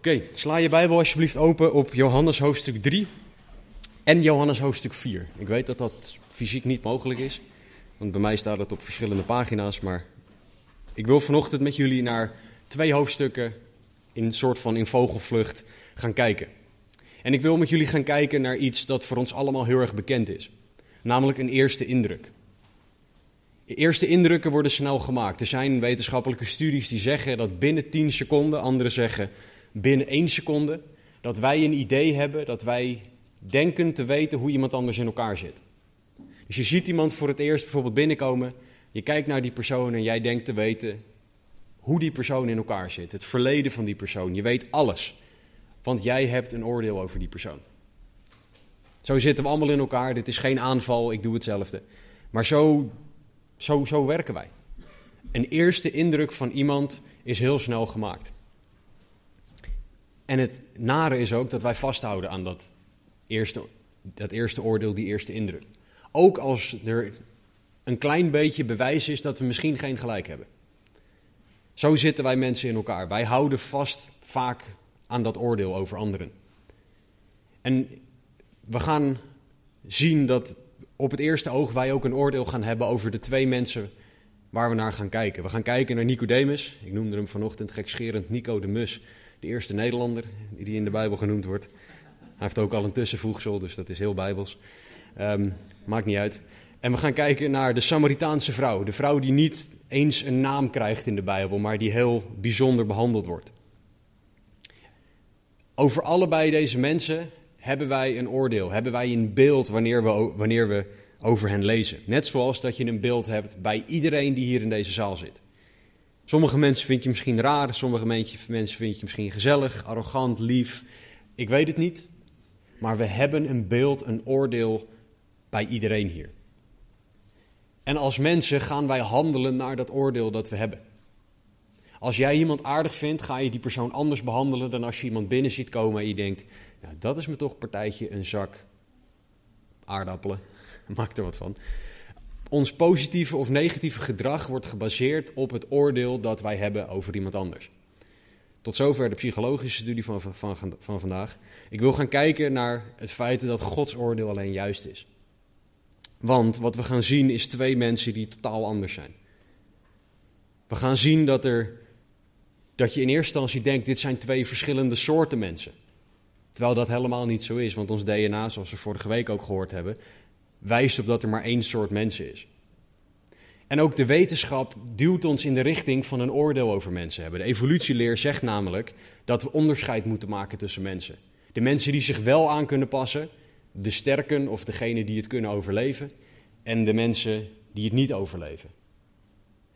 Oké, sla je Bijbel alsjeblieft open op Johannes hoofdstuk 3 en Johannes hoofdstuk 4. Ik weet dat dat fysiek niet mogelijk is, want bij mij staat het op verschillende pagina's, maar ik wil vanochtend met jullie naar twee hoofdstukken in een soort van in vogelvlucht gaan kijken. En ik wil met jullie gaan kijken naar iets dat voor ons allemaal heel erg bekend is, namelijk een eerste indruk. Eerste indrukken worden snel gemaakt. Er zijn wetenschappelijke studies die zeggen dat binnen 10 seconden, anderen zeggen binnen één seconde dat wij een idee hebben, dat wij denken te weten hoe iemand anders in elkaar zit. Dus je ziet iemand voor het eerst bijvoorbeeld binnenkomen, je kijkt naar die persoon en jij denkt te weten hoe die persoon in elkaar zit, het verleden van die persoon. Je weet alles, want jij hebt een oordeel over die persoon. Zo zitten we allemaal in elkaar, dit is geen aanval, ik doe hetzelfde. Maar zo, zo, zo werken wij. Een eerste indruk van iemand is heel snel gemaakt. En het nare is ook dat wij vasthouden aan dat eerste, dat eerste oordeel, die eerste indruk. Ook als er een klein beetje bewijs is dat we misschien geen gelijk hebben. Zo zitten wij mensen in elkaar. Wij houden vast vaak aan dat oordeel over anderen. En we gaan zien dat op het eerste oog wij ook een oordeel gaan hebben over de twee mensen waar we naar gaan kijken. We gaan kijken naar Nicodemus. Ik noemde hem vanochtend gekscherend Nico de Mus de eerste Nederlander die in de Bijbel genoemd wordt. Hij heeft ook al een tussenvoegsel, dus dat is heel bijbels. Um, maakt niet uit. En we gaan kijken naar de Samaritaanse vrouw. De vrouw die niet eens een naam krijgt in de Bijbel, maar die heel bijzonder behandeld wordt. Over allebei deze mensen hebben wij een oordeel, hebben wij een beeld wanneer we, wanneer we over hen lezen. Net zoals dat je een beeld hebt bij iedereen die hier in deze zaal zit. Sommige mensen vind je misschien raar, sommige mensen vind je misschien gezellig, arrogant, lief. Ik weet het niet. Maar we hebben een beeld, een oordeel bij iedereen hier. En als mensen gaan wij handelen naar dat oordeel dat we hebben. Als jij iemand aardig vindt, ga je die persoon anders behandelen dan als je iemand binnen ziet komen en je denkt: nou, dat is me toch partijtje een zak aardappelen. Maak er wat van ons positieve of negatieve gedrag wordt gebaseerd op het oordeel dat wij hebben over iemand anders. Tot zover de psychologische studie van, van, van vandaag. Ik wil gaan kijken naar het feit dat Gods oordeel alleen juist is. Want wat we gaan zien is twee mensen die totaal anders zijn. We gaan zien dat, er, dat je in eerste instantie denkt, dit zijn twee verschillende soorten mensen. Terwijl dat helemaal niet zo is, want ons DNA, zoals we vorige week ook gehoord hebben, wijst op dat er maar één soort mensen is. En ook de wetenschap duwt ons in de richting van een oordeel over mensen hebben. De evolutieleer zegt namelijk dat we onderscheid moeten maken tussen mensen. De mensen die zich wel aan kunnen passen, de sterken of degenen die het kunnen overleven, en de mensen die het niet overleven.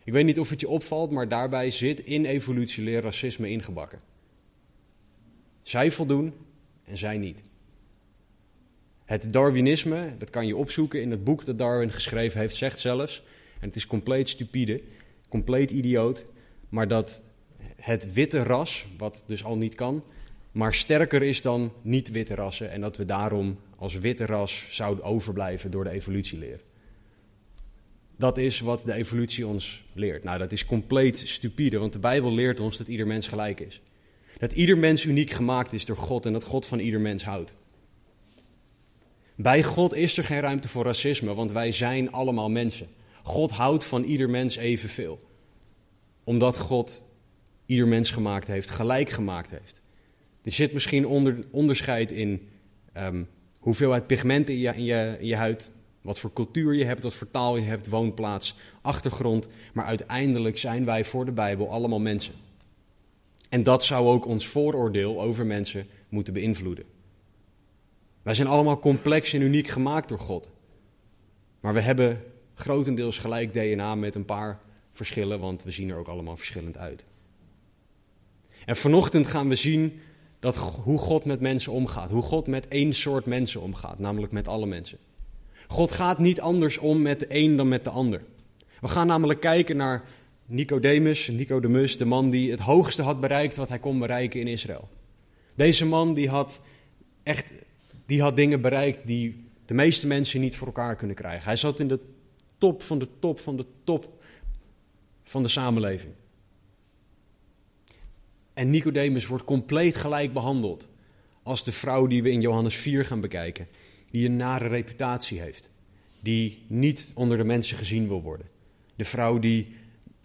Ik weet niet of het je opvalt, maar daarbij zit in evolutieleer racisme ingebakken. Zij voldoen en zij niet. Het Darwinisme, dat kan je opzoeken in het boek dat Darwin geschreven heeft, zegt zelfs, en het is compleet stupide, compleet idioot, maar dat het witte ras, wat dus al niet kan, maar sterker is dan niet-witte rassen en dat we daarom als witte ras zouden overblijven door de evolutieleer. Dat is wat de evolutie ons leert. Nou, dat is compleet stupide, want de Bijbel leert ons dat ieder mens gelijk is. Dat ieder mens uniek gemaakt is door God en dat God van ieder mens houdt. Bij God is er geen ruimte voor racisme, want wij zijn allemaal mensen. God houdt van ieder mens evenveel. Omdat God ieder mens gemaakt heeft, gelijk gemaakt heeft. Er zit misschien onder, onderscheid in um, hoeveelheid pigment in je, in, je, in je huid, wat voor cultuur je hebt, wat voor taal je hebt, woonplaats, achtergrond. Maar uiteindelijk zijn wij voor de Bijbel allemaal mensen. En dat zou ook ons vooroordeel over mensen moeten beïnvloeden. Wij zijn allemaal complex en uniek gemaakt door God. Maar we hebben grotendeels gelijk DNA met een paar verschillen, want we zien er ook allemaal verschillend uit. En vanochtend gaan we zien dat, hoe God met mensen omgaat. Hoe God met één soort mensen omgaat, namelijk met alle mensen. God gaat niet anders om met de een dan met de ander. We gaan namelijk kijken naar Nicodemus, Nicodemus, de man die het hoogste had bereikt wat hij kon bereiken in Israël. Deze man die had echt die had dingen bereikt die de meeste mensen niet voor elkaar kunnen krijgen. Hij zat in de top van de top van de top van de samenleving. En Nicodemus wordt compleet gelijk behandeld als de vrouw die we in Johannes 4 gaan bekijken, die een nare reputatie heeft, die niet onder de mensen gezien wil worden. De vrouw die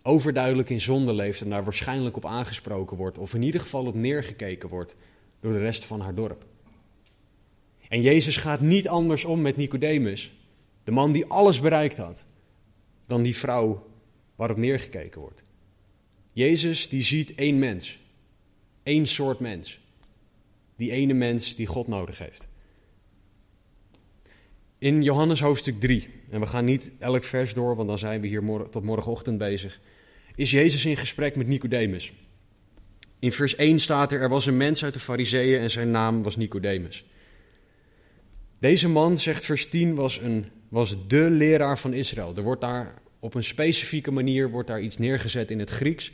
overduidelijk in zonde leeft en daar waarschijnlijk op aangesproken wordt, of in ieder geval op neergekeken wordt door de rest van haar dorp. En Jezus gaat niet anders om met Nicodemus, de man die alles bereikt had, dan die vrouw waarop neergekeken wordt. Jezus die ziet één mens, één soort mens, die ene mens die God nodig heeft. In Johannes hoofdstuk 3, en we gaan niet elk vers door, want dan zijn we hier tot morgenochtend bezig, is Jezus in gesprek met Nicodemus. In vers 1 staat er, er was een mens uit de Fariseeën en zijn naam was Nicodemus. Deze man, zegt vers 10, was, een, was de leraar van Israël. Er wordt daar op een specifieke manier wordt daar iets neergezet in het Grieks,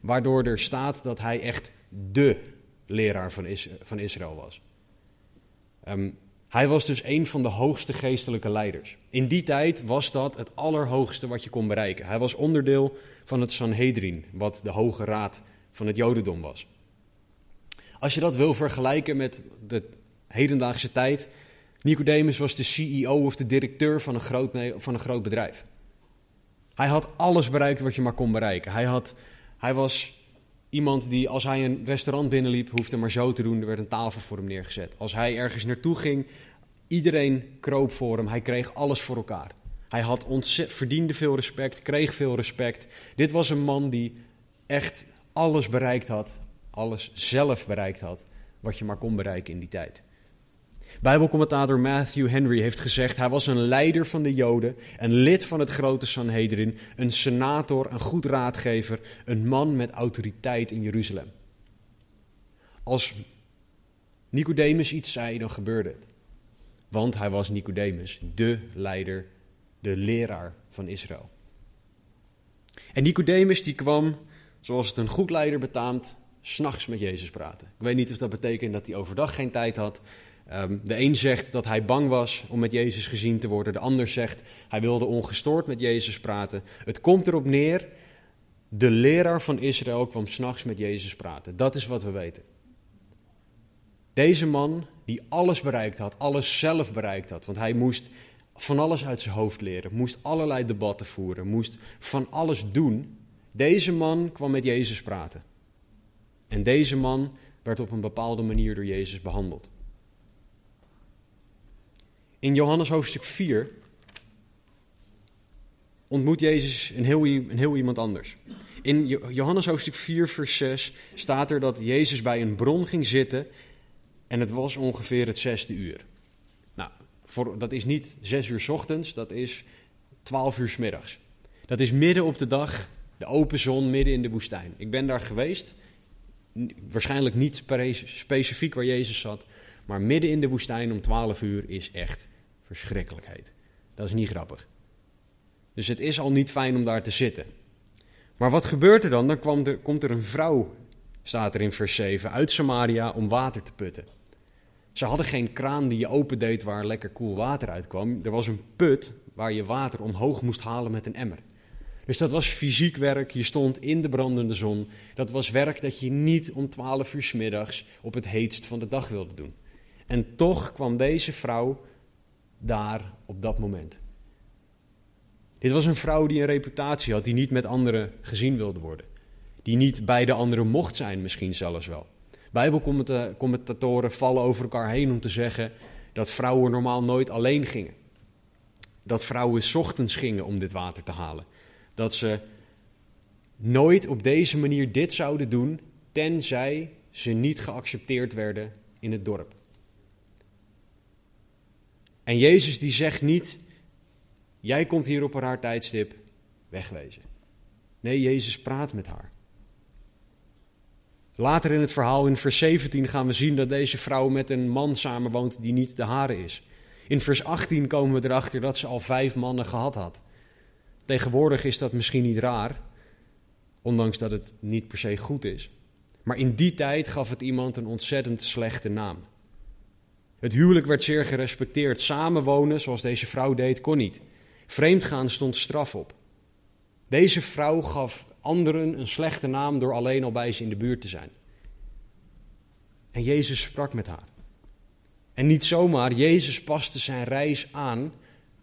waardoor er staat dat hij echt de leraar van, van Israël was. Um, hij was dus een van de hoogste geestelijke leiders. In die tijd was dat het allerhoogste wat je kon bereiken. Hij was onderdeel van het Sanhedrin, wat de hoge raad van het Jodendom was. Als je dat wil vergelijken met de hedendaagse tijd, Nicodemus was de CEO of de directeur van een groot, van een groot bedrijf. Hij had alles bereikt wat je maar kon bereiken. Hij, had, hij was iemand die, als hij een restaurant binnenliep, hoefde maar zo te doen. Er werd een tafel voor hem neergezet. Als hij ergens naartoe ging, iedereen kroop voor hem. Hij kreeg alles voor elkaar. Hij had verdiende veel respect, kreeg veel respect. Dit was een man die echt alles bereikt had, alles zelf bereikt had, wat je maar kon bereiken in die tijd. Bijbelcommentator Matthew Henry heeft gezegd: hij was een leider van de Joden, een lid van het grote Sanhedrin, een senator, een goed raadgever, een man met autoriteit in Jeruzalem. Als Nicodemus iets zei, dan gebeurde het. Want hij was Nicodemus, de leider, de leraar van Israël. En Nicodemus die kwam, zoals het een goed leider betaamt, s'nachts met Jezus praten. Ik weet niet of dat betekent dat hij overdag geen tijd had, Ehm, de een zegt dat hij bang was om met Jezus gezien te worden. De ander zegt hij wilde ongestoord met Jezus praten. Het komt erop neer, de leraar van Israël kwam s'nachts met Jezus praten. Dat is wat we weten. Deze man die alles bereikt had, alles zelf bereikt had, want hij moest van alles uit zijn hoofd leren, moest allerlei debatten voeren, moest van alles doen. Deze man kwam met Jezus praten. En deze man werd op een bepaalde manier door Jezus behandeld. In Johannes hoofdstuk 4 ontmoet Jezus een heel, een heel iemand anders. In Johannes hoofdstuk 4, vers 6 staat er dat Jezus bij een bron ging zitten en het was ongeveer het zesde uur. Nou, voor, dat is niet zes uur ochtends, dat is twaalf uur middags. Dat is midden op de dag, de open zon, midden in de woestijn. Ik ben daar geweest, waarschijnlijk niet specifiek waar Jezus zat, maar midden in de woestijn om 12 uur is echt verschrikkelijkheid. Dat is niet grappig. Dus het is al niet fijn om daar te zitten. Maar wat gebeurt er dan? Dan kwam er, komt er een vrouw, staat er in vers 7, uit Samaria om water te putten. Ze hadden geen kraan die je opendeed waar lekker koel water uitkwam. Er was een put waar je water omhoog moest halen met een emmer. Dus dat was fysiek werk. Je stond in de brandende zon. Dat was werk dat je niet om 12 uur s middags op het heetst van de dag wilde doen. En toch kwam deze vrouw daar op dat moment. Dit was een vrouw die een reputatie had, die niet met anderen gezien wilde worden. Die niet bij de anderen mocht zijn, misschien zelfs wel. Bijbelcommentatoren vallen over elkaar heen om te zeggen dat vrouwen normaal nooit alleen gingen. Dat vrouwen ochtends gingen om dit water te halen. Dat ze nooit op deze manier dit zouden doen, tenzij ze niet geaccepteerd werden in het dorp. En Jezus die zegt niet, jij komt hier op haar tijdstip, wegwezen. Nee, Jezus praat met haar. Later in het verhaal, in vers 17, gaan we zien dat deze vrouw met een man samenwoont die niet de hare is. In vers 18 komen we erachter dat ze al vijf mannen gehad had. Tegenwoordig is dat misschien niet raar, ondanks dat het niet per se goed is. Maar in die tijd gaf het iemand een ontzettend slechte naam. Het huwelijk werd zeer gerespecteerd. Samenwonen, zoals deze vrouw deed, kon niet. Vreemdgaan stond straf op. Deze vrouw gaf anderen een slechte naam door alleen al bij ze in de buurt te zijn. En Jezus sprak met haar. En niet zomaar, Jezus paste zijn reis aan,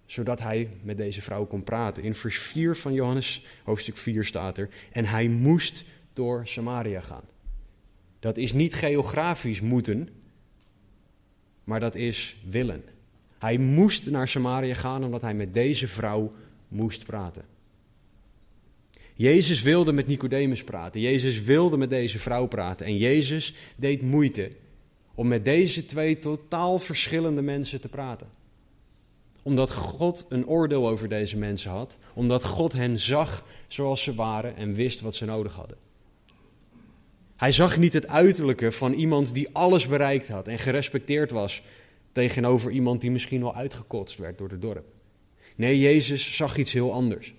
zodat hij met deze vrouw kon praten. In vers 4 van Johannes, hoofdstuk 4 staat er, en hij moest door Samaria gaan. Dat is niet geografisch moeten, maar dat is willen. Hij moest naar Samaria gaan omdat hij met deze vrouw moest praten. Jezus wilde met Nicodemus praten. Jezus wilde met deze vrouw praten. En Jezus deed moeite om met deze twee totaal verschillende mensen te praten. Omdat God een oordeel over deze mensen had. Omdat God hen zag zoals ze waren en wist wat ze nodig hadden. Hij zag niet het uiterlijke van iemand die alles bereikt had en gerespecteerd was tegenover iemand die misschien wel uitgekotst werd door het dorp. Nee, Jezus zag iets heel anders.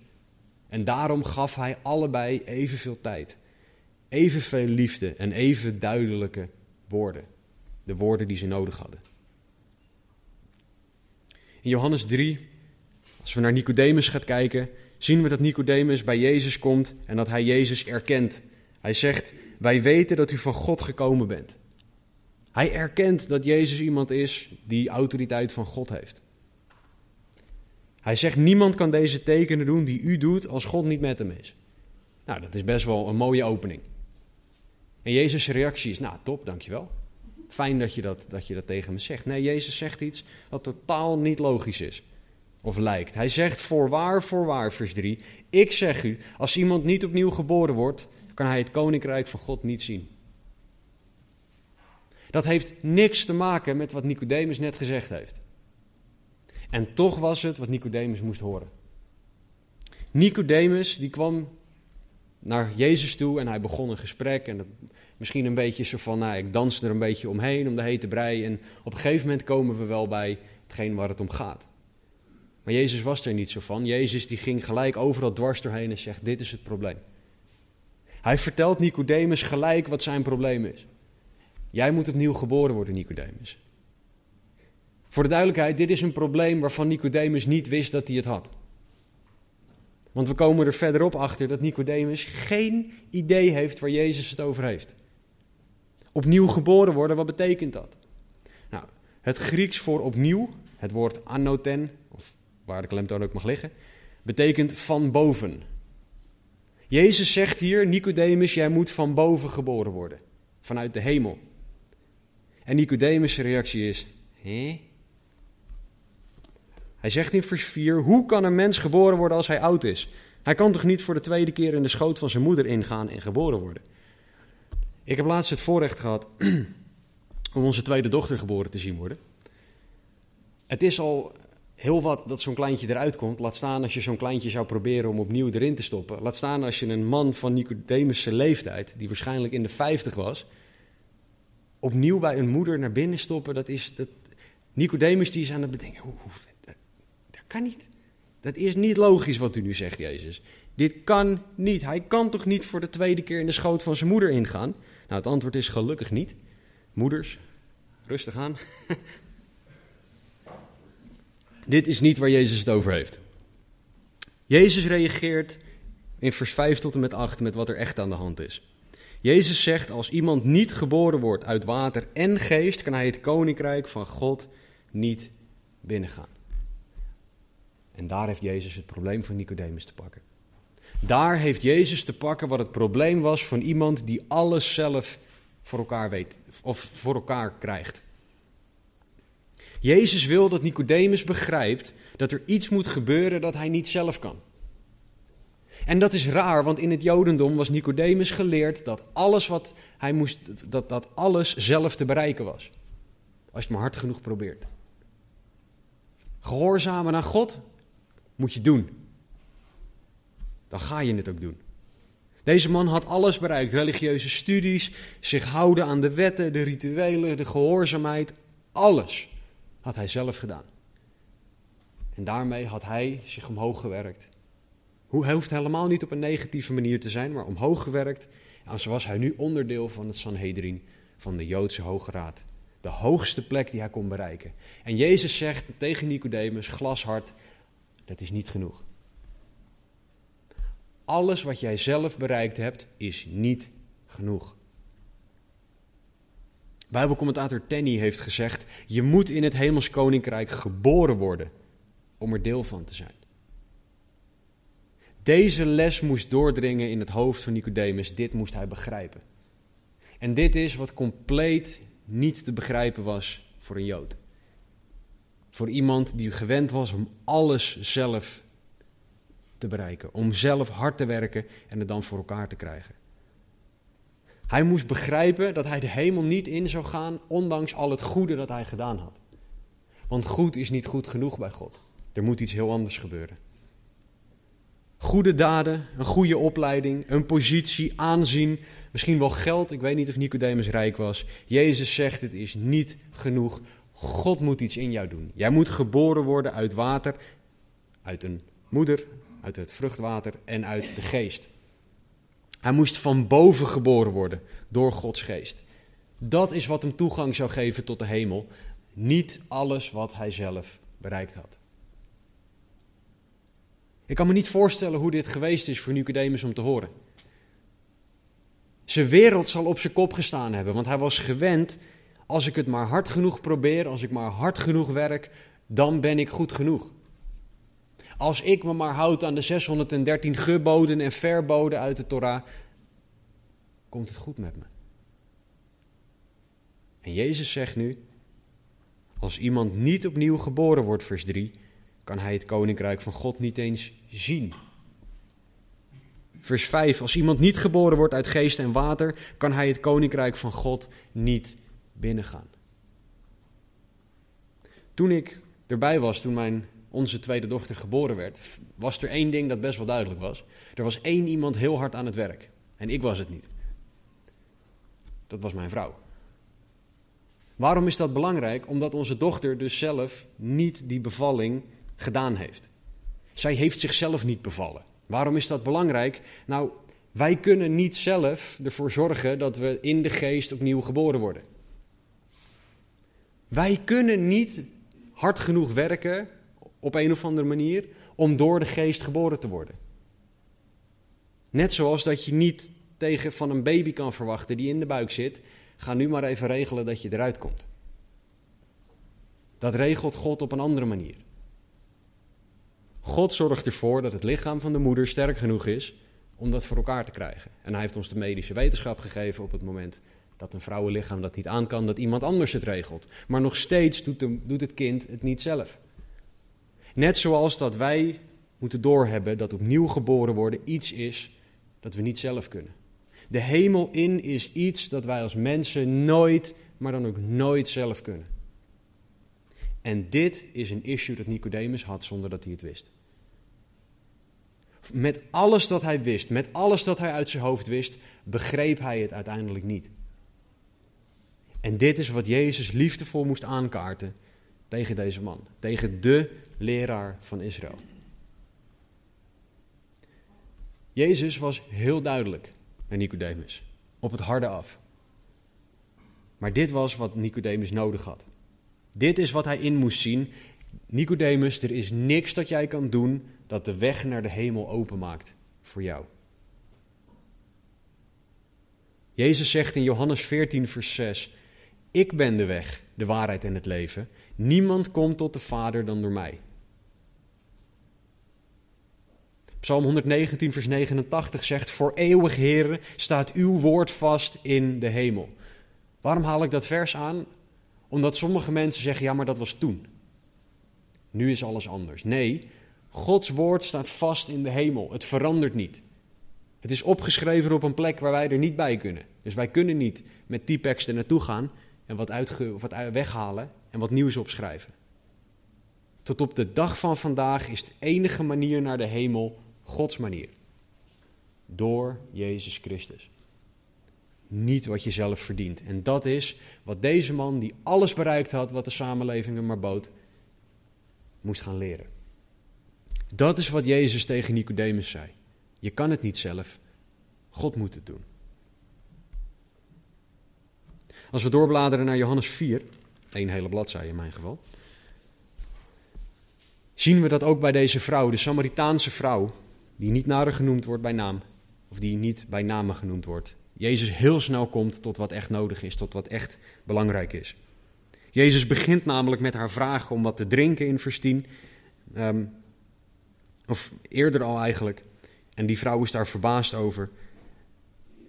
En daarom gaf hij allebei evenveel tijd, evenveel liefde en even duidelijke woorden. De woorden die ze nodig hadden. In Johannes 3, als we naar Nicodemus gaan kijken, zien we dat Nicodemus bij Jezus komt en dat hij Jezus erkent. Hij zegt: Wij weten dat u van God gekomen bent. Hij erkent dat Jezus iemand is die autoriteit van God heeft. Hij zegt: Niemand kan deze tekenen doen die u doet als God niet met hem is. Nou, dat is best wel een mooie opening. En Jezus' reactie is: Nou, top, dankjewel. Fijn dat je dat, dat je dat tegen me zegt. Nee, Jezus zegt iets wat totaal niet logisch is. Of lijkt. Hij zegt: Voorwaar, voorwaar, vers 3. Ik zeg u: Als iemand niet opnieuw geboren wordt, kan hij het koninkrijk van God niet zien. Dat heeft niks te maken met wat Nicodemus net gezegd heeft. En toch was het wat Nicodemus moest horen. Nicodemus die kwam naar Jezus toe en hij begon een gesprek. En dat, misschien een beetje zo van, nou, ik dans er een beetje omheen om de hete brei. En op een gegeven moment komen we wel bij hetgeen waar het om gaat. Maar Jezus was er niet zo van. Jezus die ging gelijk overal dwars doorheen en zegt, dit is het probleem. Hij vertelt Nicodemus gelijk wat zijn probleem is. Jij moet opnieuw geboren worden, Nicodemus. Voor de duidelijkheid, dit is een probleem waarvan Nicodemus niet wist dat hij het had. Want we komen er verderop achter dat Nicodemus geen idee heeft waar Jezus het over heeft. Opnieuw geboren worden, wat betekent dat? Nou, het Grieks voor opnieuw, het woord anoten, of waar de klemtoon ook mag liggen, betekent van boven. Jezus zegt hier, Nicodemus, jij moet van boven geboren worden, vanuit de hemel. En Nicodemus' reactie is, hé? Hij zegt in vers 4: Hoe kan een mens geboren worden als hij oud is? Hij kan toch niet voor de tweede keer in de schoot van zijn moeder ingaan en geboren worden? Ik heb laatst het voorrecht gehad om onze tweede dochter geboren te zien worden. Het is al heel wat dat zo'n kleintje eruit komt. Laat staan als je zo'n kleintje zou proberen om opnieuw erin te stoppen. Laat staan als je een man van Nicodemus' leeftijd, die waarschijnlijk in de 50 was, opnieuw bij een moeder naar binnen stoppen. Dat is, dat, Nicodemus die is aan het bedenken, hoe, hoe kan niet. Dat is niet logisch wat u nu zegt, Jezus. Dit kan niet. Hij kan toch niet voor de tweede keer in de schoot van zijn moeder ingaan? Nou, het antwoord is gelukkig niet. Moeders, rustig aan. Dit is niet waar Jezus het over heeft. Jezus reageert in vers 5 tot en met 8 met wat er echt aan de hand is. Jezus zegt: Als iemand niet geboren wordt uit water en geest, kan hij het koninkrijk van God niet binnengaan. En daar heeft Jezus het probleem van Nicodemus te pakken. Daar heeft Jezus te pakken wat het probleem was van iemand die alles zelf voor elkaar weet of voor elkaar krijgt. Jezus wil dat Nicodemus begrijpt dat er iets moet gebeuren dat hij niet zelf kan. En dat is raar, want in het Jodendom was Nicodemus geleerd dat alles wat hij moest, dat, dat alles zelf te bereiken was. Als je het maar hard genoeg probeert. Gehoorzamen aan God, moet je doen. Dan ga je het ook doen. Deze man had alles bereikt: religieuze studies, zich houden aan de wetten, de rituelen, de gehoorzaamheid. Alles had hij zelf gedaan. En daarmee had hij zich omhoog gewerkt. Hij hoeft helemaal niet op een negatieve manier te zijn, maar omhoog gewerkt. En zo was hij nu onderdeel van het Sanhedrin, van de Joodse Hoge Raad. De hoogste plek die hij kon bereiken. En Jezus zegt tegen Nicodemus, glashard, dat is niet genoeg. Alles wat jij zelf bereikt hebt, is niet genoeg. Bijbelcommentator Tenny heeft gezegd: Je moet in het Hemels Koninkrijk geboren worden om er deel van te zijn. Deze les moest doordringen in het hoofd van Nicodemus. Dit moest hij begrijpen. En dit is wat compleet niet te begrijpen was voor een Jood. Voor iemand die gewend was om alles zelf te bereiken. Om zelf hard te werken en het dan voor elkaar te krijgen. Hij moest begrijpen dat hij de hemel niet in zou gaan, ondanks al het goede dat hij gedaan had. Want goed is niet goed genoeg bij God. Er moet iets heel anders gebeuren. Goede daden, een goede opleiding, een positie, aanzien, misschien wel geld. Ik weet niet of Nicodemus rijk was. Jezus zegt: Het is niet genoeg. God moet iets in jou doen. Jij moet geboren worden uit water, uit een moeder, uit het vruchtwater en uit de geest. Hij moest van boven geboren worden door Gods geest. Dat is wat hem toegang zou geven tot de hemel. Niet alles wat hij zelf bereikt had. Ik kan me niet voorstellen hoe dit geweest is voor Nicodemus om te horen. Zijn wereld zal op zijn kop gestaan hebben, want hij was gewend: als ik het maar hard genoeg probeer, als ik maar hard genoeg werk, dan ben ik goed genoeg. Als ik me maar houd aan de 613 geboden en verboden uit de Torah, komt het goed met me. En Jezus zegt nu: Als iemand niet opnieuw geboren wordt, vers 3, kan hij het koninkrijk van God niet eens zien. Vers 5: Als iemand niet geboren wordt uit geest en water, kan hij het koninkrijk van God niet binnengaan. Toen ik erbij was, toen mijn onze tweede dochter geboren werd, was er één ding dat best wel duidelijk was. Er was één iemand heel hard aan het werk. En ik was het niet. Dat was mijn vrouw. Waarom is dat belangrijk? Omdat onze dochter dus zelf niet die bevalling gedaan heeft. Zij heeft zichzelf niet bevallen. Waarom is dat belangrijk? Nou, wij kunnen niet zelf ervoor zorgen dat we in de geest opnieuw geboren worden. Wij kunnen niet hard genoeg werken op een of andere manier om door de geest geboren te worden. Net zoals dat je niet tegen van een baby kan verwachten die in de buik zit, ga nu maar even regelen dat je eruit komt. Dat regelt God op een andere manier. God zorgt ervoor dat het lichaam van de moeder sterk genoeg is om dat voor elkaar te krijgen. En hij heeft ons de medische wetenschap gegeven op het moment dat een vrouwenlichaam dat niet aan kan, dat iemand anders het regelt. Maar nog steeds doet, de, doet het kind het niet zelf. Net zoals dat wij moeten doorhebben dat opnieuw geboren worden iets is dat we niet zelf kunnen. De hemel in is iets dat wij als mensen nooit, maar dan ook nooit zelf kunnen. En dit is een issue dat Nicodemus had zonder dat hij het wist. Met alles dat hij wist, met alles dat hij uit zijn hoofd wist, begreep hij het uiteindelijk niet. En dit is wat Jezus liefdevol moest aankaarten tegen deze man, tegen de leraar van Israël. Jezus was heel duidelijk naar Nicodemus, op het harde af. Maar dit was wat Nicodemus nodig had. Dit is wat hij in moest zien. Nicodemus, er is niks dat jij kan doen dat de weg naar de hemel openmaakt voor jou. Jezus zegt in Johannes 14, vers 6: Ik ben de weg, de waarheid en het leven. Niemand komt tot de Vader dan door mij. Psalm 119, vers 89 zegt: Voor eeuwig, Heer, staat uw woord vast in de hemel. Waarom haal ik dat vers aan? Omdat sommige mensen zeggen: Ja, maar dat was toen. Nu is alles anders. Nee, Gods woord staat vast in de hemel. Het verandert niet. Het is opgeschreven op een plek waar wij er niet bij kunnen. Dus wij kunnen niet met typex er naartoe gaan en wat, wat weghalen en wat nieuws opschrijven. Tot op de dag van vandaag is de enige manier naar de hemel Gods manier. door Jezus Christus. Niet wat je zelf verdient. En dat is wat deze man, die alles bereikt had wat de samenleving hem maar bood, moest gaan leren. Dat is wat Jezus tegen Nicodemus zei. Je kan het niet zelf, God moet het doen. Als we doorbladeren naar Johannes 4, één hele bladzijde in mijn geval, zien we dat ook bij deze vrouw, de Samaritaanse vrouw, die niet nader genoemd wordt bij naam, of die niet bij name genoemd wordt, Jezus heel snel komt tot wat echt nodig is, tot wat echt belangrijk is. Jezus begint namelijk met haar vragen om wat te drinken in vers 10, ehm, of eerder al eigenlijk. En die vrouw is daar verbaasd over.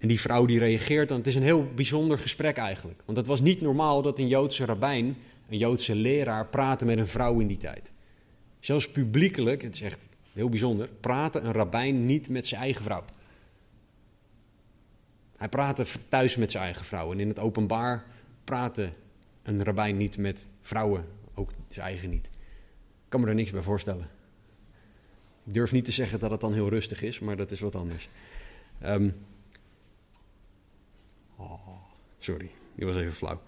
En die vrouw die reageert dan, het is een heel bijzonder gesprek eigenlijk. Want het was niet normaal dat een Joodse rabbijn, een Joodse leraar, praatte met een vrouw in die tijd. Zelfs publiekelijk, het is echt heel bijzonder, praatte een rabbijn niet met zijn eigen vrouw. Hij praatte thuis met zijn eigen vrouw. En in het openbaar praatte een rabbijn niet met vrouwen, ook zijn eigen niet. Ik kan me er niks bij voorstellen. Ik durf niet te zeggen dat het dan heel rustig is, maar dat is wat anders. Um, sorry, die was even flauw.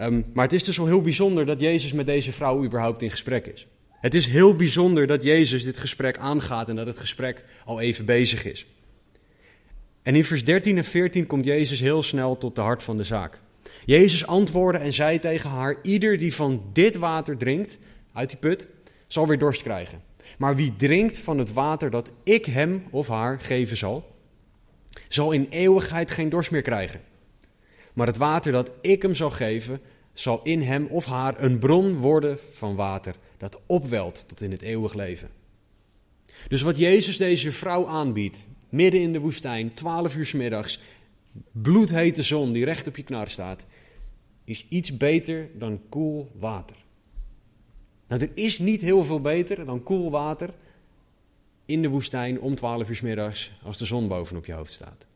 Um, maar het is dus wel heel bijzonder dat Jezus met deze vrouw überhaupt in gesprek is. Het is heel bijzonder dat Jezus dit gesprek aangaat en dat het gesprek al even bezig is. En in vers 13 en 14 komt Jezus heel snel tot de hart van de zaak. Jezus antwoordde en zei tegen haar: Ieder die van dit water drinkt, uit die put, zal weer dorst krijgen. Maar wie drinkt van het water dat ik hem of haar geven zal, zal in eeuwigheid geen dorst meer krijgen. Maar het water dat ik hem zal geven, zal in hem of haar een bron worden van water dat opwelt tot in het eeuwig leven. Dus wat Jezus deze vrouw aanbiedt, midden in de woestijn, 12 uur s middags, bloedhete zon die recht op je knar staat, is iets beter dan koel water. Nou, er is niet heel veel beter dan koel water in de woestijn om 12 uur s middags als de zon bovenop je hoofd staat.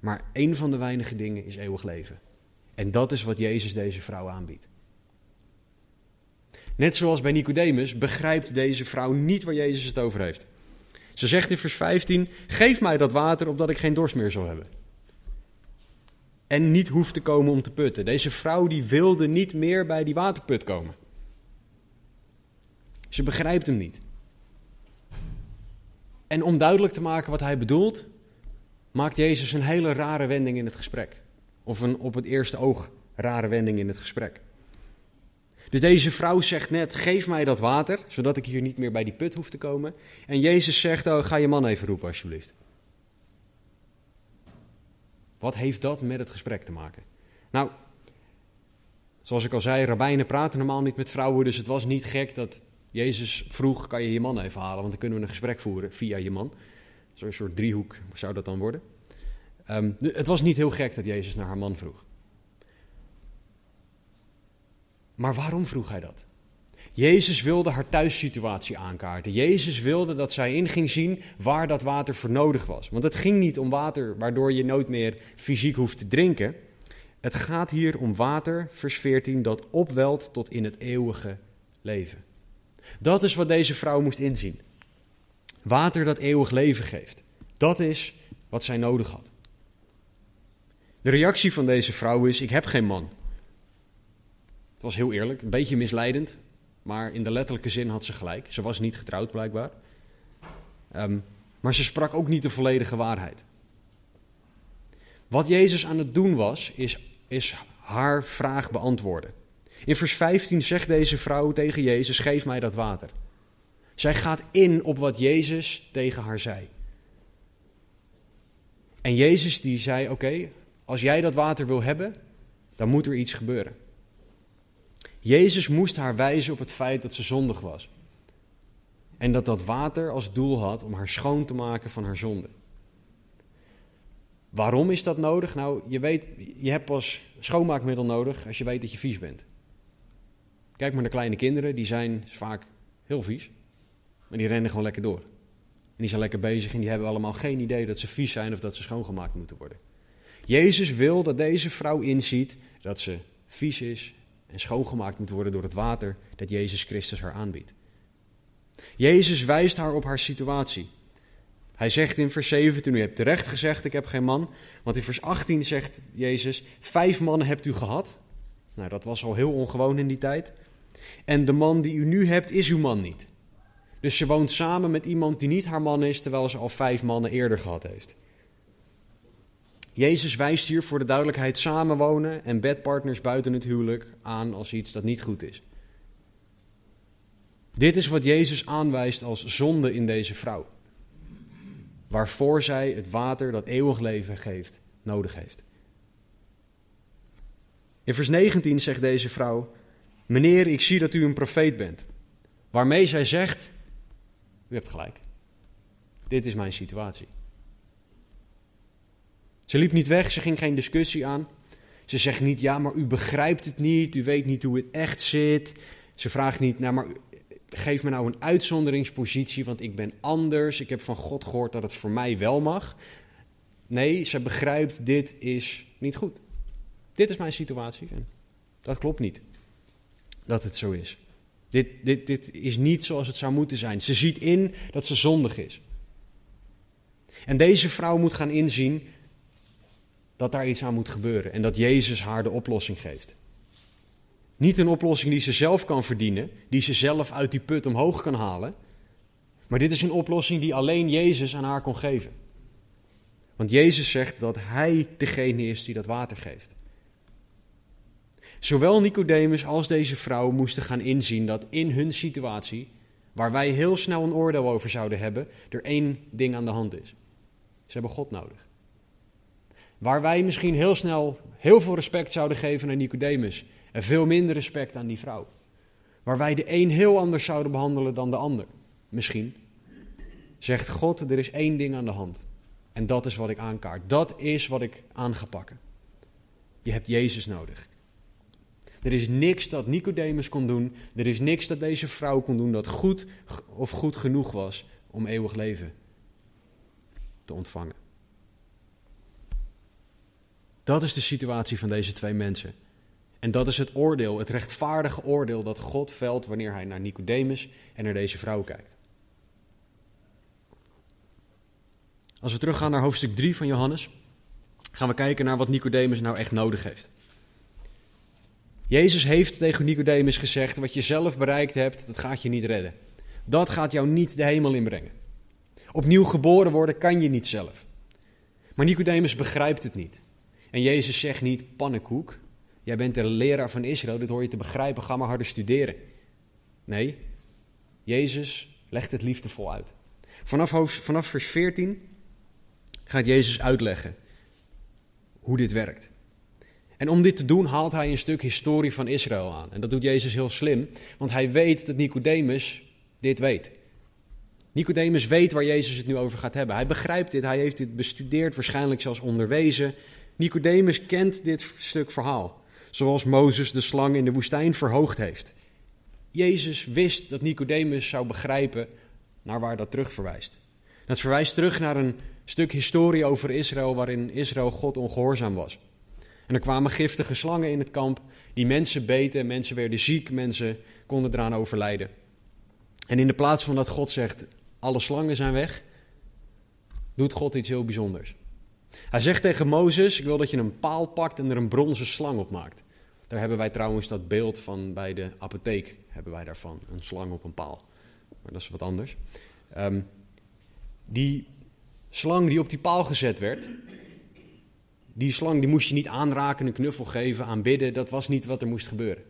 Maar één van de weinige dingen is eeuwig leven. En dat is wat Jezus deze vrouw aanbiedt. Net zoals bij Nicodemus begrijpt deze vrouw niet waar Jezus het over heeft. Ze zegt in vers 15: Geef mij dat water opdat ik geen dorst meer zal hebben. En niet hoef te komen om te putten. Deze vrouw die wilde niet meer bij die waterput komen. Ze begrijpt hem niet. En om duidelijk te maken wat hij bedoelt, maakt Jezus een hele rare wending in het gesprek. Of een op het eerste oog rare wending in het gesprek. Dus deze vrouw zegt net: geef mij dat water, zodat ik hier niet meer bij die put hoef te komen. En Jezus zegt: oh, ga je man even roepen, alsjeblieft. Wat heeft dat met het gesprek te maken? Nou, zoals ik al zei, rabbijnen praten normaal niet met vrouwen, dus het was niet gek dat Jezus vroeg: kan je je man even halen, want dan kunnen we een gesprek voeren via je man. Zo'n soort driehoek zou dat dan worden. Um, het was niet heel gek dat Jezus naar haar man vroeg. Maar waarom vroeg hij dat? Jezus wilde haar thuissituatie aankaarten. Jezus wilde dat zij in ging zien waar dat water voor nodig was. Want het ging niet om water waardoor je nooit meer fysiek hoeft te drinken. Het gaat hier om water, vers 14, dat opwelt tot in het eeuwige leven. Dat is wat deze vrouw moest inzien. Water dat eeuwig leven geeft. Dat is wat zij nodig had. De reactie van deze vrouw is: Ik heb geen man. Het was heel eerlijk, een beetje misleidend, maar in de letterlijke zin had ze gelijk. Ze was niet getrouwd blijkbaar. Um, maar ze sprak ook niet de volledige waarheid. Wat Jezus aan het doen was, is, is haar vraag beantwoorden. In vers 15 zegt deze vrouw tegen Jezus: Geef mij dat water. Zij gaat in op wat Jezus tegen haar zei. En Jezus die zei: Oké, als jij dat water wil hebben, dan moet er iets gebeuren. Jezus moest haar wijzen op het feit dat ze zondig was. En dat dat water als doel had om haar schoon te maken van haar zonde. Waarom is dat nodig? Nou, je weet, je hebt pas schoonmaakmiddel nodig als je weet dat je vies bent. Kijk maar naar kleine kinderen, die zijn vaak heel vies. Maar die rennen gewoon lekker door. En die zijn lekker bezig en die hebben allemaal geen idee dat ze vies zijn of dat ze schoongemaakt moeten worden. Jezus wil dat deze vrouw inziet dat ze vies is en schoongemaakt moet worden door het water dat Jezus Christus haar aanbiedt. Jezus wijst haar op haar situatie. Hij zegt in vers 17, u hebt terecht gezegd, ik heb geen man. Want in vers 18 zegt Jezus, vijf mannen hebt u gehad. Nou, dat was al heel ongewoon in die tijd. En de man die u nu hebt, is uw man niet. Dus ze woont samen met iemand die niet haar man is, terwijl ze al vijf mannen eerder gehad heeft. Jezus wijst hier voor de duidelijkheid samenwonen en bedpartners buiten het huwelijk aan als iets dat niet goed is. Dit is wat Jezus aanwijst als zonde in deze vrouw, waarvoor zij het water dat eeuwig leven geeft nodig heeft. In vers 19 zegt deze vrouw: Meneer, ik zie dat u een profeet bent. Waarmee zij zegt: U hebt gelijk. Dit is mijn situatie. Ze liep niet weg, ze ging geen discussie aan. Ze zegt niet: Ja, maar u begrijpt het niet, u weet niet hoe het echt zit. Ze vraagt niet: Nou, maar geef me nou een uitzonderingspositie, want ik ben anders. Ik heb van God gehoord dat het voor mij wel mag. Nee, ze begrijpt: dit is niet goed. Dit is mijn situatie. Dat klopt niet. Dat het zo is. Dit, dit, is niet zoals het zou moeten zijn. Ze ziet in dat ze zondig is. En deze vrouw moet gaan inzien dat daar iets aan moet gebeuren. En dat Jezus haar de oplossing geeft. Niet een oplossing die ze zelf kan verdienen, die ze zelf uit die put omhoog kan halen. Maar dit is een oplossing die alleen Jezus aan haar kon geven. Want Jezus zegt dat Hij degene is die dat water geeft. Zowel Nicodemus als deze vrouw moesten gaan inzien dat in hun situatie, waar wij heel snel een oordeel over zouden hebben, er één ding aan de hand is. Ze hebben God nodig. Waar wij misschien heel snel heel veel respect zouden geven aan Nicodemus en veel minder respect aan die vrouw. Waar wij de een heel anders zouden behandelen dan de ander. Misschien. Zegt God, er is één ding aan de hand. En dat is wat ik aankaart. Dat is wat ik aan ga pakken. Je hebt Jezus nodig. Er is niks dat Nicodemus kon doen. Er is niks dat deze vrouw kon doen dat goed of goed genoeg was om eeuwig leven te ontvangen. Dat is de situatie van deze twee mensen. En dat is het oordeel, het rechtvaardige oordeel dat God velt wanneer hij naar Nicodemus en naar deze vrouw kijkt. Als we teruggaan naar hoofdstuk 3 van Johannes, gaan we kijken naar wat Nicodemus nou echt nodig heeft. Jezus heeft tegen Nicodemus gezegd: wat je zelf bereikt hebt, dat gaat je niet redden. Dat gaat jou niet de hemel inbrengen. Opnieuw geboren worden kan je niet zelf. Maar Nicodemus begrijpt het niet. En Jezus zegt niet: pannenkoek, jij bent de leraar van Israël, dit hoor je te begrijpen, ga maar harder studeren. Nee, Jezus legt het liefdevol uit. Vanaf, vanaf vers 14 gaat Jezus uitleggen hoe dit werkt. En om dit te doen haalt hij een stuk historie van Israël aan. En dat doet Jezus heel slim, want hij weet dat Nicodemus dit weet. Nicodemus weet waar Jezus het nu over gaat hebben. Hij begrijpt dit, hij heeft dit bestudeerd, waarschijnlijk zelfs onderwezen. Nicodemus kent dit stuk verhaal, zoals Mozes de slang in de woestijn verhoogd heeft. Jezus wist dat Nicodemus zou begrijpen naar waar dat terug verwijst. Dat verwijst terug naar een stuk historie over Israël waarin Israël God ongehoorzaam was. En er kwamen giftige slangen in het kamp die mensen beten, mensen werden ziek, mensen konden eraan overlijden. En in de plaats van dat God zegt, alle slangen zijn weg, doet God iets heel bijzonders. Hij zegt tegen Mozes, ik wil dat je een paal pakt en er een bronzen slang op maakt. Daar hebben wij trouwens dat beeld van bij de apotheek, hebben wij daarvan, een slang op een paal. Maar dat is wat anders. Um, die slang die op die paal gezet werd, die slang die moest je niet aanraken, een knuffel geven, aanbidden. Dat was niet wat er moest gebeuren.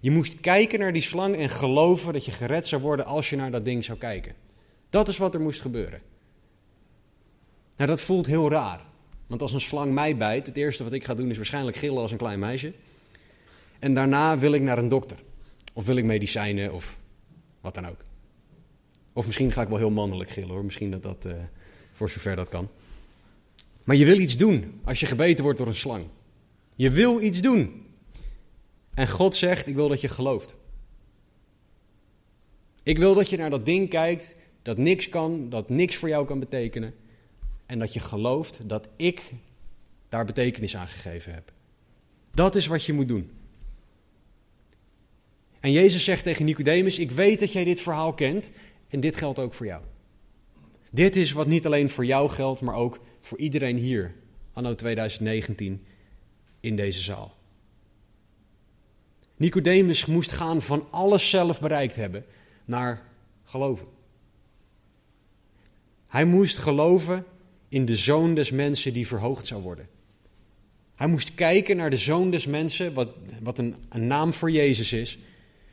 Je moest kijken naar die slang en geloven dat je gered zou worden als je naar dat ding zou kijken. Dat is wat er moest gebeuren. Nou, dat voelt heel raar. Want als een slang mij bijt, het eerste wat ik ga doen is waarschijnlijk gillen als een klein meisje. En daarna wil ik naar een dokter. Of wil ik medicijnen of wat dan ook. Of misschien ga ik wel heel mannelijk gillen hoor. Misschien dat dat, uh, voor zover dat kan. Maar je wil iets doen als je gebeten wordt door een slang. Je wil iets doen. En God zegt: Ik wil dat je gelooft. Ik wil dat je naar dat ding kijkt dat niks kan, dat niks voor jou kan betekenen. En dat je gelooft dat ik daar betekenis aan gegeven heb. Dat is wat je moet doen. En Jezus zegt tegen Nicodemus: Ik weet dat jij dit verhaal kent en dit geldt ook voor jou. Dit is wat niet alleen voor jou geldt, maar ook voor iedereen hier, anno 2019, in deze zaal. Nicodemus moest gaan van alles zelf bereikt hebben naar geloven. Hij moest geloven in de zoon des mensen die verhoogd zou worden. Hij moest kijken naar de zoon des mensen, wat, wat een, een naam voor Jezus is,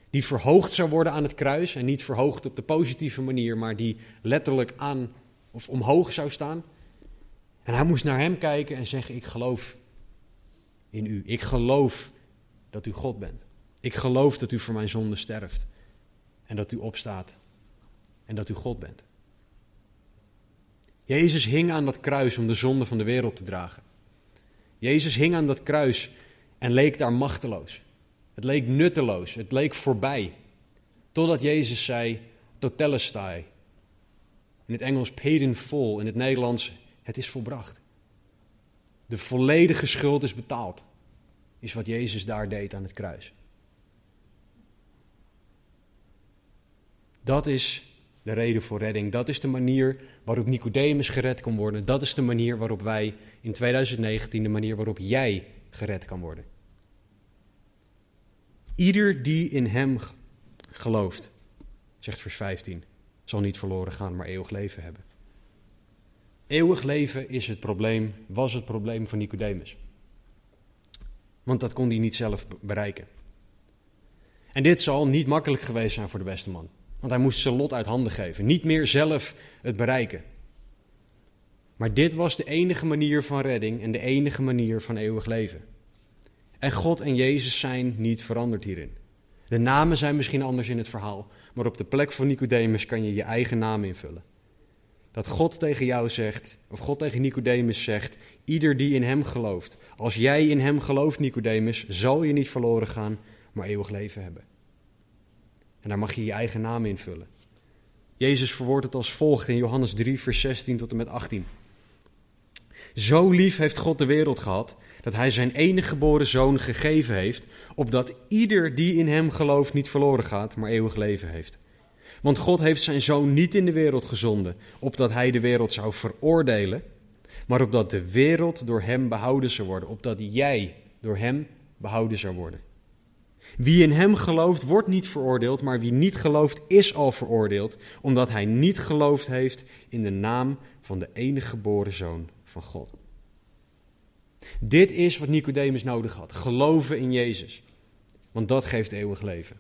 die verhoogd zou worden aan het kruis. En niet verhoogd op de positieve manier, maar die letterlijk aan of omhoog zou staan. En hij moest naar hem kijken en zeggen: Ik geloof in u. Ik geloof dat u God bent. Ik geloof dat u voor mijn zonde sterft. En dat u opstaat. En dat u God bent. Jezus hing aan dat kruis om de zonde van de wereld te dragen. Jezus hing aan dat kruis en leek daar machteloos. Het leek nutteloos, het leek voorbij. Totdat Jezus zei, totelestai. In het Engels paid in full, in het Nederlands, het is volbracht. De volledige schuld is betaald, is wat Jezus daar deed aan het kruis. Dat is de reden voor redding. Dat is de manier waarop Nicodemus gered kan worden. Dat is de manier waarop wij in 2019, de manier waarop jij gered kan worden. Ieder die in hem gelooft, zegt vers 15, zal niet verloren gaan, maar eeuwig leven hebben. Eeuwig leven is het probleem, was het probleem van Nicodemus. Want dat kon hij niet zelf bereiken. En dit zal niet makkelijk geweest zijn voor de beste man. Want hij moest zijn lot uit handen geven. Niet meer zelf het bereiken. Maar dit was de enige manier van redding en de enige manier van eeuwig leven. En God en Jezus zijn niet veranderd hierin. De namen zijn misschien anders in het verhaal, maar op de plek van Nicodemus kan je je eigen naam invullen. Dat God tegen jou zegt, of God tegen Nicodemus zegt, ieder die in hem gelooft. Als jij in hem gelooft, Nicodemus, zal je niet verloren gaan, maar eeuwig leven hebben. En daar mag je je eigen naam invullen. Jezus verwoordt het als volgt in Johannes 3, vers 16 tot en met 18. Zo lief heeft God de wereld gehad dat hij zijn enige geboren zoon gegeven heeft, opdat ieder die in hem gelooft niet verloren gaat, maar eeuwig leven heeft. Want God heeft zijn zoon niet in de wereld gezonden, opdat hij de wereld zou veroordelen, maar opdat de wereld door hem behouden zou worden, opdat jij door hem behouden zou worden. Wie in hem gelooft, wordt niet veroordeeld, maar wie niet gelooft, is al veroordeeld, omdat hij niet geloofd heeft in de naam van de enige geboren zoon van God. Dit is wat Nicodemus nodig had: geloven in Jezus. Want dat geeft eeuwig leven.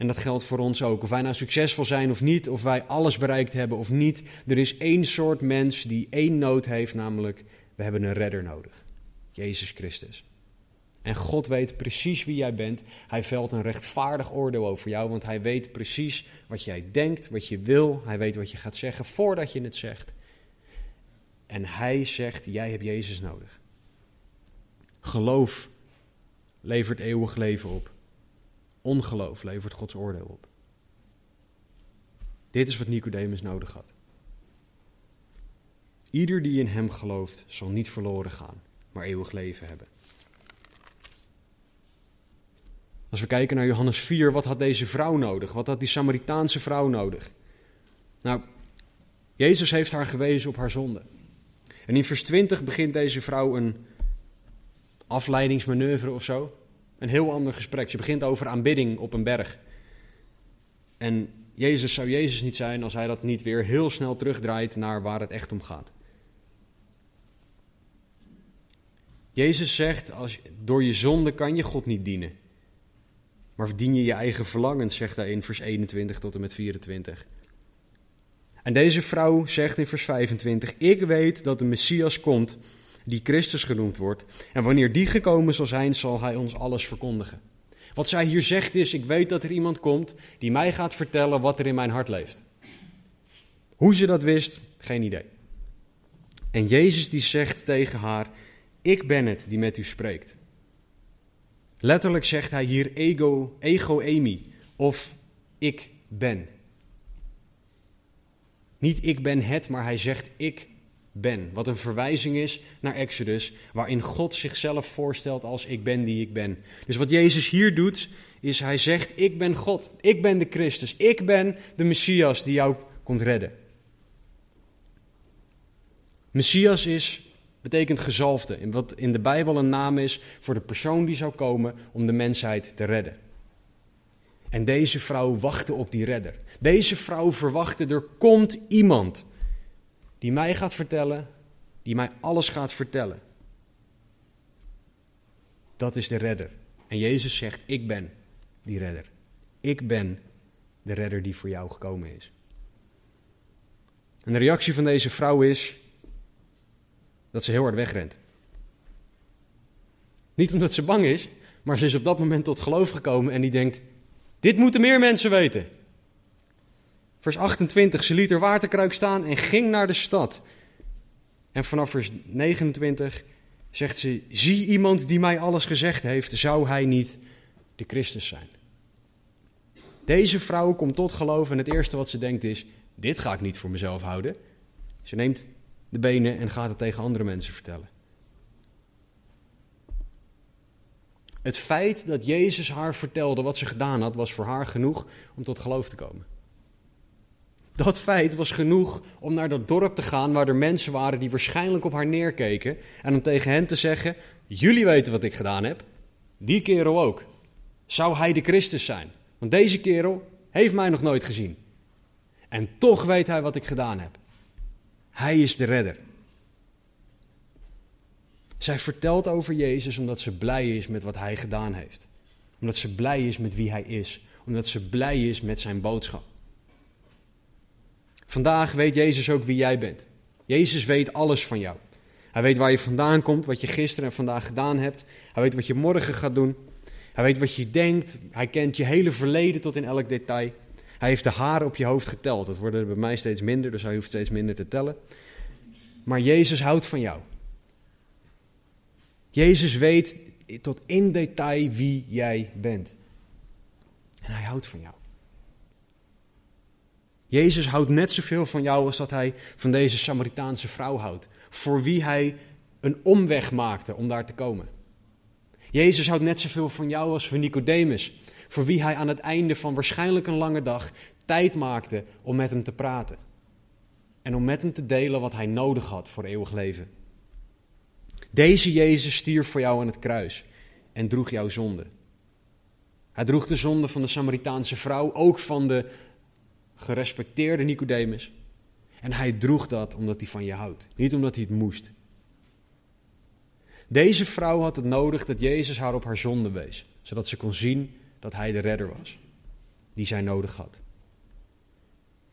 En dat geldt voor ons ook. Of wij nou succesvol zijn of niet, of wij alles bereikt hebben of niet. Er is één soort mens die één nood heeft, namelijk we hebben een redder nodig. Jezus Christus. En God weet precies wie jij bent. Hij velt een rechtvaardig oordeel over jou, want hij weet precies wat jij denkt, wat je wil. Hij weet wat je gaat zeggen voordat je het zegt. En hij zegt, jij hebt Jezus nodig. Geloof levert eeuwig leven op. Ongeloof levert Gods oordeel op. Dit is wat Nicodemus nodig had. Ieder die in hem gelooft, zal niet verloren gaan, maar eeuwig leven hebben. Als we kijken naar Johannes 4, wat had deze vrouw nodig? Wat had die Samaritaanse vrouw nodig? Nou, Jezus heeft haar gewezen op haar zonde. En in vers 20 begint deze vrouw een afleidingsmanoeuvre of zo. Een heel ander gesprek. Ze begint over aanbidding op een berg. En Jezus zou Jezus niet zijn als hij dat niet weer heel snel terugdraait naar waar het echt om gaat. Jezus zegt, als, door je zonde kan je God niet dienen. Maar dien je je eigen verlangens, zegt hij in vers 21 tot en met 24. En deze vrouw zegt in vers 25: Ik weet dat de Messias komt, die Christus genoemd wordt. En wanneer die gekomen zal zijn, zal hij ons alles verkondigen. Wat zij hier zegt is: Ik weet dat er iemand komt die mij gaat vertellen wat er in mijn hart leeft. Hoe ze dat wist, geen idee. En Jezus die zegt tegen haar: Ik ben het die met u spreekt. Letterlijk zegt hij hier ego, ego emi of ik ben. Niet ik ben het, maar hij zegt ik ben. Wat een verwijzing is naar Exodus, waarin God zichzelf voorstelt als ik ben die ik ben. Dus wat Jezus hier doet, is hij zegt ik ben God, ik ben de Christus, ik ben de Messias die jou komt redden. Messias is, betekent gezalfde, wat in de Bijbel een naam is voor de persoon die zou komen om de mensheid te redden. En deze vrouw wachtte op die redder. Deze vrouw verwachtte, er komt iemand die mij gaat vertellen, die mij alles gaat vertellen. Dat is de redder. En Jezus zegt, ik ben die redder. Ik ben de redder die voor jou gekomen is. En de reactie van deze vrouw is dat ze heel hard wegrent. Niet omdat ze bang is, maar ze is op dat moment tot geloof gekomen en die denkt: Dit moeten meer mensen weten. Vers 28, ze liet er waterkruik staan en ging naar de stad. En vanaf vers 29 zegt ze: Zie iemand die mij alles gezegd heeft, zou hij niet de Christus zijn? Deze vrouw komt tot geloof en het eerste wat ze denkt is: Dit ga ik niet voor mezelf houden. Ze neemt de benen en gaat het tegen andere mensen vertellen. Het feit dat Jezus haar vertelde wat ze gedaan had, was voor haar genoeg om tot geloof te komen. Dat feit was genoeg om naar dat dorp te gaan waar er mensen waren die waarschijnlijk op haar neerkeken. En om tegen hen te zeggen: Jullie weten wat ik gedaan heb. Die kerel ook. Zou hij de Christus zijn? Want deze kerel heeft mij nog nooit gezien. En toch weet hij wat ik gedaan heb. Hij is de redder. Zij vertelt over Jezus omdat ze blij is met wat hij gedaan heeft. Omdat ze blij is met wie hij is. Omdat ze blij is met zijn boodschap. Vandaag weet Jezus ook wie jij bent. Jezus weet alles van jou. Hij weet waar je vandaan komt, wat je gisteren en vandaag gedaan hebt. Hij weet wat je morgen gaat doen. Hij weet wat je denkt. Hij kent je hele verleden tot in elk detail. Hij heeft de haren op je hoofd geteld. Dat worden er bij mij steeds minder, dus hij hoeft steeds minder te tellen. Maar Jezus houdt van jou. Jezus weet tot in detail wie jij bent. En hij houdt van jou. Jezus houdt net zoveel van jou als dat hij van deze Samaritaanse vrouw houdt. Voor wie hij een omweg maakte om daar te komen. Jezus houdt net zoveel van jou als van Nicodemus. Voor wie hij aan het einde van waarschijnlijk een lange dag tijd maakte om met hem te praten. En om met hem te delen wat hij nodig had voor eeuwig leven. Deze Jezus stierf voor jou aan het kruis en droeg jouw zonde. Hij droeg de zonde van de Samaritaanse vrouw, ook van de gerespecteerde Nicodemus. En hij droeg dat omdat hij van je houdt, niet omdat hij het moest. Deze vrouw had het nodig dat Jezus haar op haar zonde wees, zodat ze kon zien dat hij de redder was, die zij nodig had.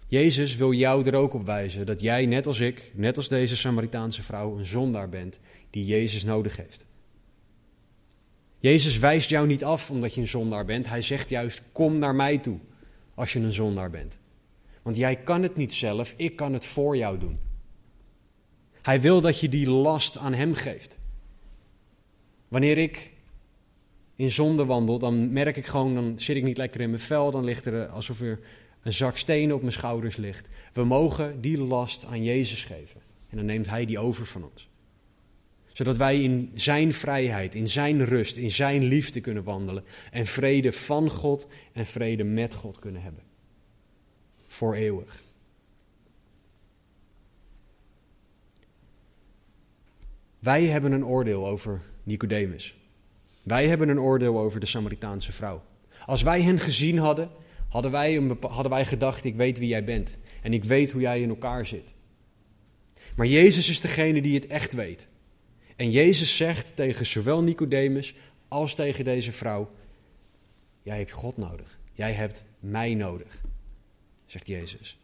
Jezus wil jou er ook op wijzen dat jij, net als ik, net als deze Samaritaanse vrouw, een zondaar bent die Jezus nodig heeft. Jezus wijst jou niet af omdat je een zondaar bent. Hij zegt juist: Kom naar mij toe als je een zondaar bent. Want jij kan het niet zelf, ik kan het voor jou doen. Hij wil dat je die last aan Hem geeft. Wanneer ik in zonde wandel, dan merk ik gewoon, dan zit ik niet lekker in mijn vel, dan ligt er alsof er een zak stenen op mijn schouders ligt. We mogen die last aan Jezus geven. En dan neemt Hij die over van ons. Zodat wij in Zijn vrijheid, in Zijn rust, in Zijn liefde kunnen wandelen. En vrede van God en vrede met God kunnen hebben. Voor eeuwig. Wij hebben een oordeel over Nicodemus. Wij hebben een oordeel over de Samaritaanse vrouw. Als wij hen gezien hadden, hadden wij, gedacht: ik weet wie jij bent en ik weet hoe jij in elkaar zit. Maar Jezus is degene die het echt weet. En Jezus zegt tegen zowel Nicodemus als tegen deze vrouw: Jij hebt God nodig. Jij hebt mij nodig, zegt Jezus.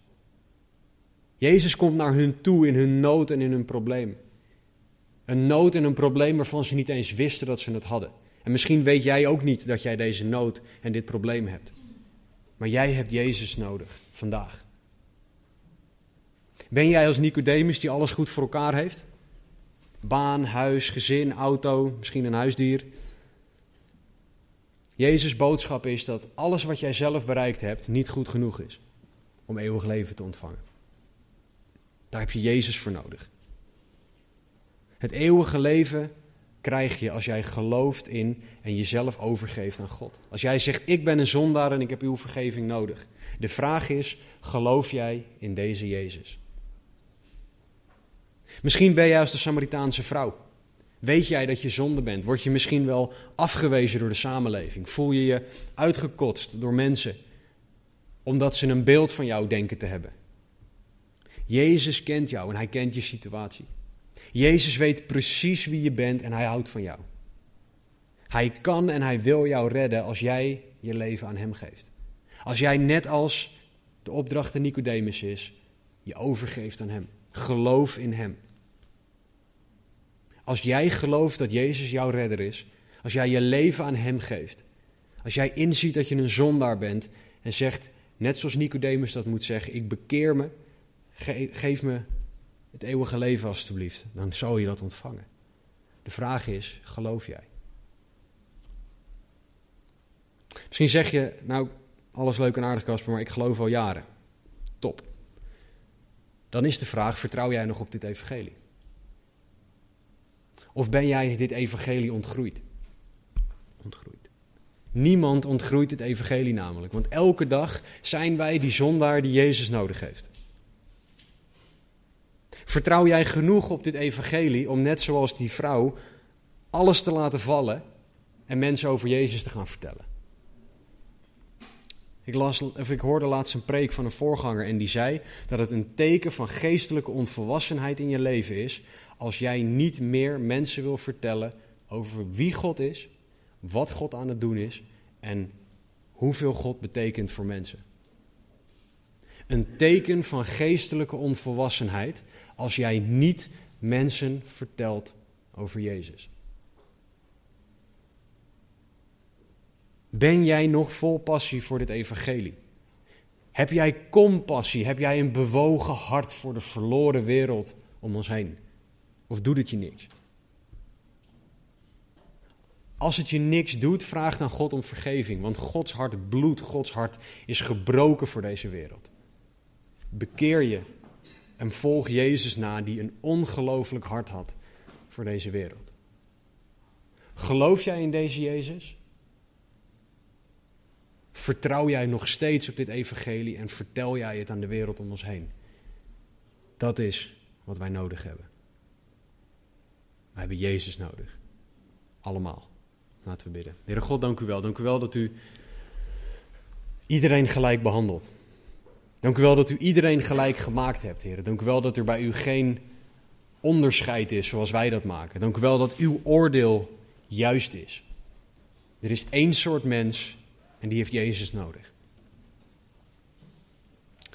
Jezus komt naar hun toe in hun nood en in hun probleem. Een nood en een probleem waarvan ze niet eens wisten dat ze het hadden. En misschien weet jij ook niet dat jij deze nood en dit probleem hebt. Maar jij hebt Jezus nodig vandaag. Ben jij als Nicodemus die alles goed voor elkaar heeft? Baan, huis, gezin, auto, misschien een huisdier. Jezus' boodschap is dat alles wat jij zelf bereikt hebt niet goed genoeg is om eeuwig leven te ontvangen. Daar heb je Jezus voor nodig. Het eeuwige leven krijg je als jij gelooft in en jezelf overgeeft aan God. Als jij zegt, ik ben een zondaar en ik heb uw vergeving nodig. De vraag is, geloof jij in deze Jezus? Misschien ben jij als de Samaritaanse vrouw. Weet jij dat je zonde bent? Word je misschien wel afgewezen door de samenleving? Voel je je uitgekotst door mensen omdat ze een beeld van jou denken te hebben? Jezus kent jou en hij kent je situatie. Jezus weet precies wie je bent en hij houdt van jou. Hij kan en hij wil jou redden als jij je leven aan hem geeft. Als jij net als de opdracht de Nicodemus is, je overgeeft aan hem. Geloof in hem. Als jij gelooft dat Jezus jouw redder is, als jij je leven aan hem geeft, als jij inziet dat je een zondaar bent en zegt, net zoals Nicodemus dat moet zeggen, ik bekeer me, geef me het eeuwige leven alstublieft, dan zal je dat ontvangen. De vraag is, geloof jij? Misschien zeg je, nou, alles leuk en aardig Casper, maar ik geloof al jaren. Top. Dan is de vraag, vertrouw jij nog op dit evangelie? Of ben jij dit evangelie ontgroeid? Ontgroeid. Niemand ontgroeit het evangelie namelijk, want elke dag zijn wij die zondaar die Jezus nodig heeft. Vertrouw jij genoeg op dit evangelie om net zoals die vrouw alles te laten vallen en mensen over Jezus te gaan vertellen? Ik, las, of ik hoorde laatst een preek van een voorganger en die zei dat het een teken van geestelijke onvolwassenheid in je leven is als jij niet meer mensen wil vertellen over wie God is, wat God aan het doen is en hoeveel God betekent voor mensen. Een teken van geestelijke onvolwassenheid als jij niet mensen vertelt over Jezus. Ben jij nog vol passie voor dit evangelie? Heb jij compassie? Heb jij een bewogen hart voor de verloren wereld om ons heen? Of doet het je niks? Als het je niks doet, vraag dan God om vergeving. Want Gods hart bloedt, Gods hart is gebroken voor deze wereld. Bekeer je en volg Jezus na, die een ongelooflijk hart had voor deze wereld. Geloof jij in deze Jezus? Vertrouw jij nog steeds op dit evangelie en vertel jij het aan de wereld om ons heen? Dat is wat wij nodig hebben. We hebben Jezus nodig. Allemaal. Laten we bidden. Heere God, dank u wel. Dank u wel dat u iedereen gelijk behandelt. Dank u wel dat u iedereen gelijk gemaakt hebt, Heer. Dank u wel dat er bij u geen onderscheid is zoals wij dat maken. Dank u wel dat uw oordeel juist is. Er is één soort mens en die heeft Jezus nodig.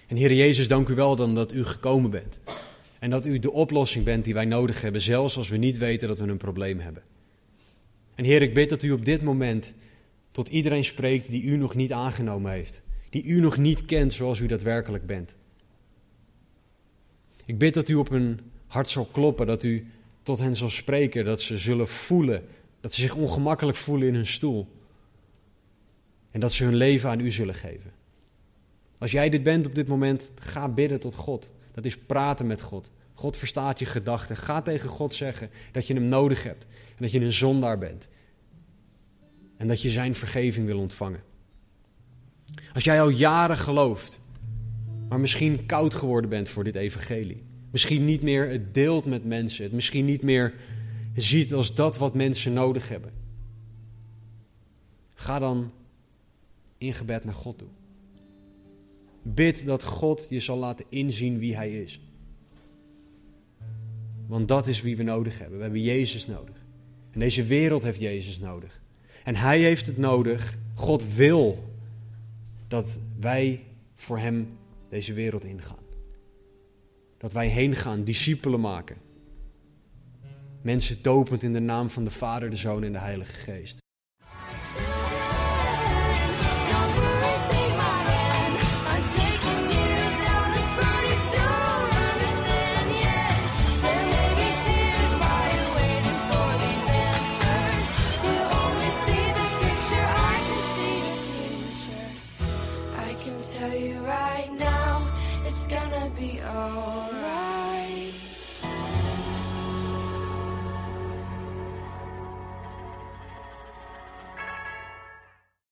En Heer Jezus, dank u wel dan dat u gekomen bent. En dat u de oplossing bent die wij nodig hebben, zelfs als we niet weten dat we een probleem hebben. En Heer, ik bid dat u op dit moment tot iedereen spreekt die u nog niet aangenomen heeft. Die u nog niet kent zoals u daadwerkelijk bent. Ik bid dat u op hun hart zal kloppen, dat u tot hen zal spreken, dat ze zullen voelen, dat ze zich ongemakkelijk voelen in hun stoel. En dat ze hun leven aan u zullen geven. Als jij dit bent op dit moment, ga bidden tot God. Dat is praten met God. God verstaat je gedachten. Ga tegen God zeggen dat je hem nodig hebt. En dat je een zondaar bent. En dat je zijn vergeving wil ontvangen. Als jij al jaren gelooft, maar misschien koud geworden bent voor dit evangelie. Misschien niet meer het deelt met mensen. Het misschien niet meer ziet als dat wat mensen nodig hebben. Ga dan in gebed naar God toe. Bid dat God je zal laten inzien wie Hij is. Want dat is wie we nodig hebben. We hebben Jezus nodig. En deze wereld heeft Jezus nodig. En Hij heeft het nodig. God wil dat wij voor Hem deze wereld ingaan. Dat wij heen gaan, discipelen maken. Mensen dopend in de naam van de Vader, de Zoon en de Heilige Geest.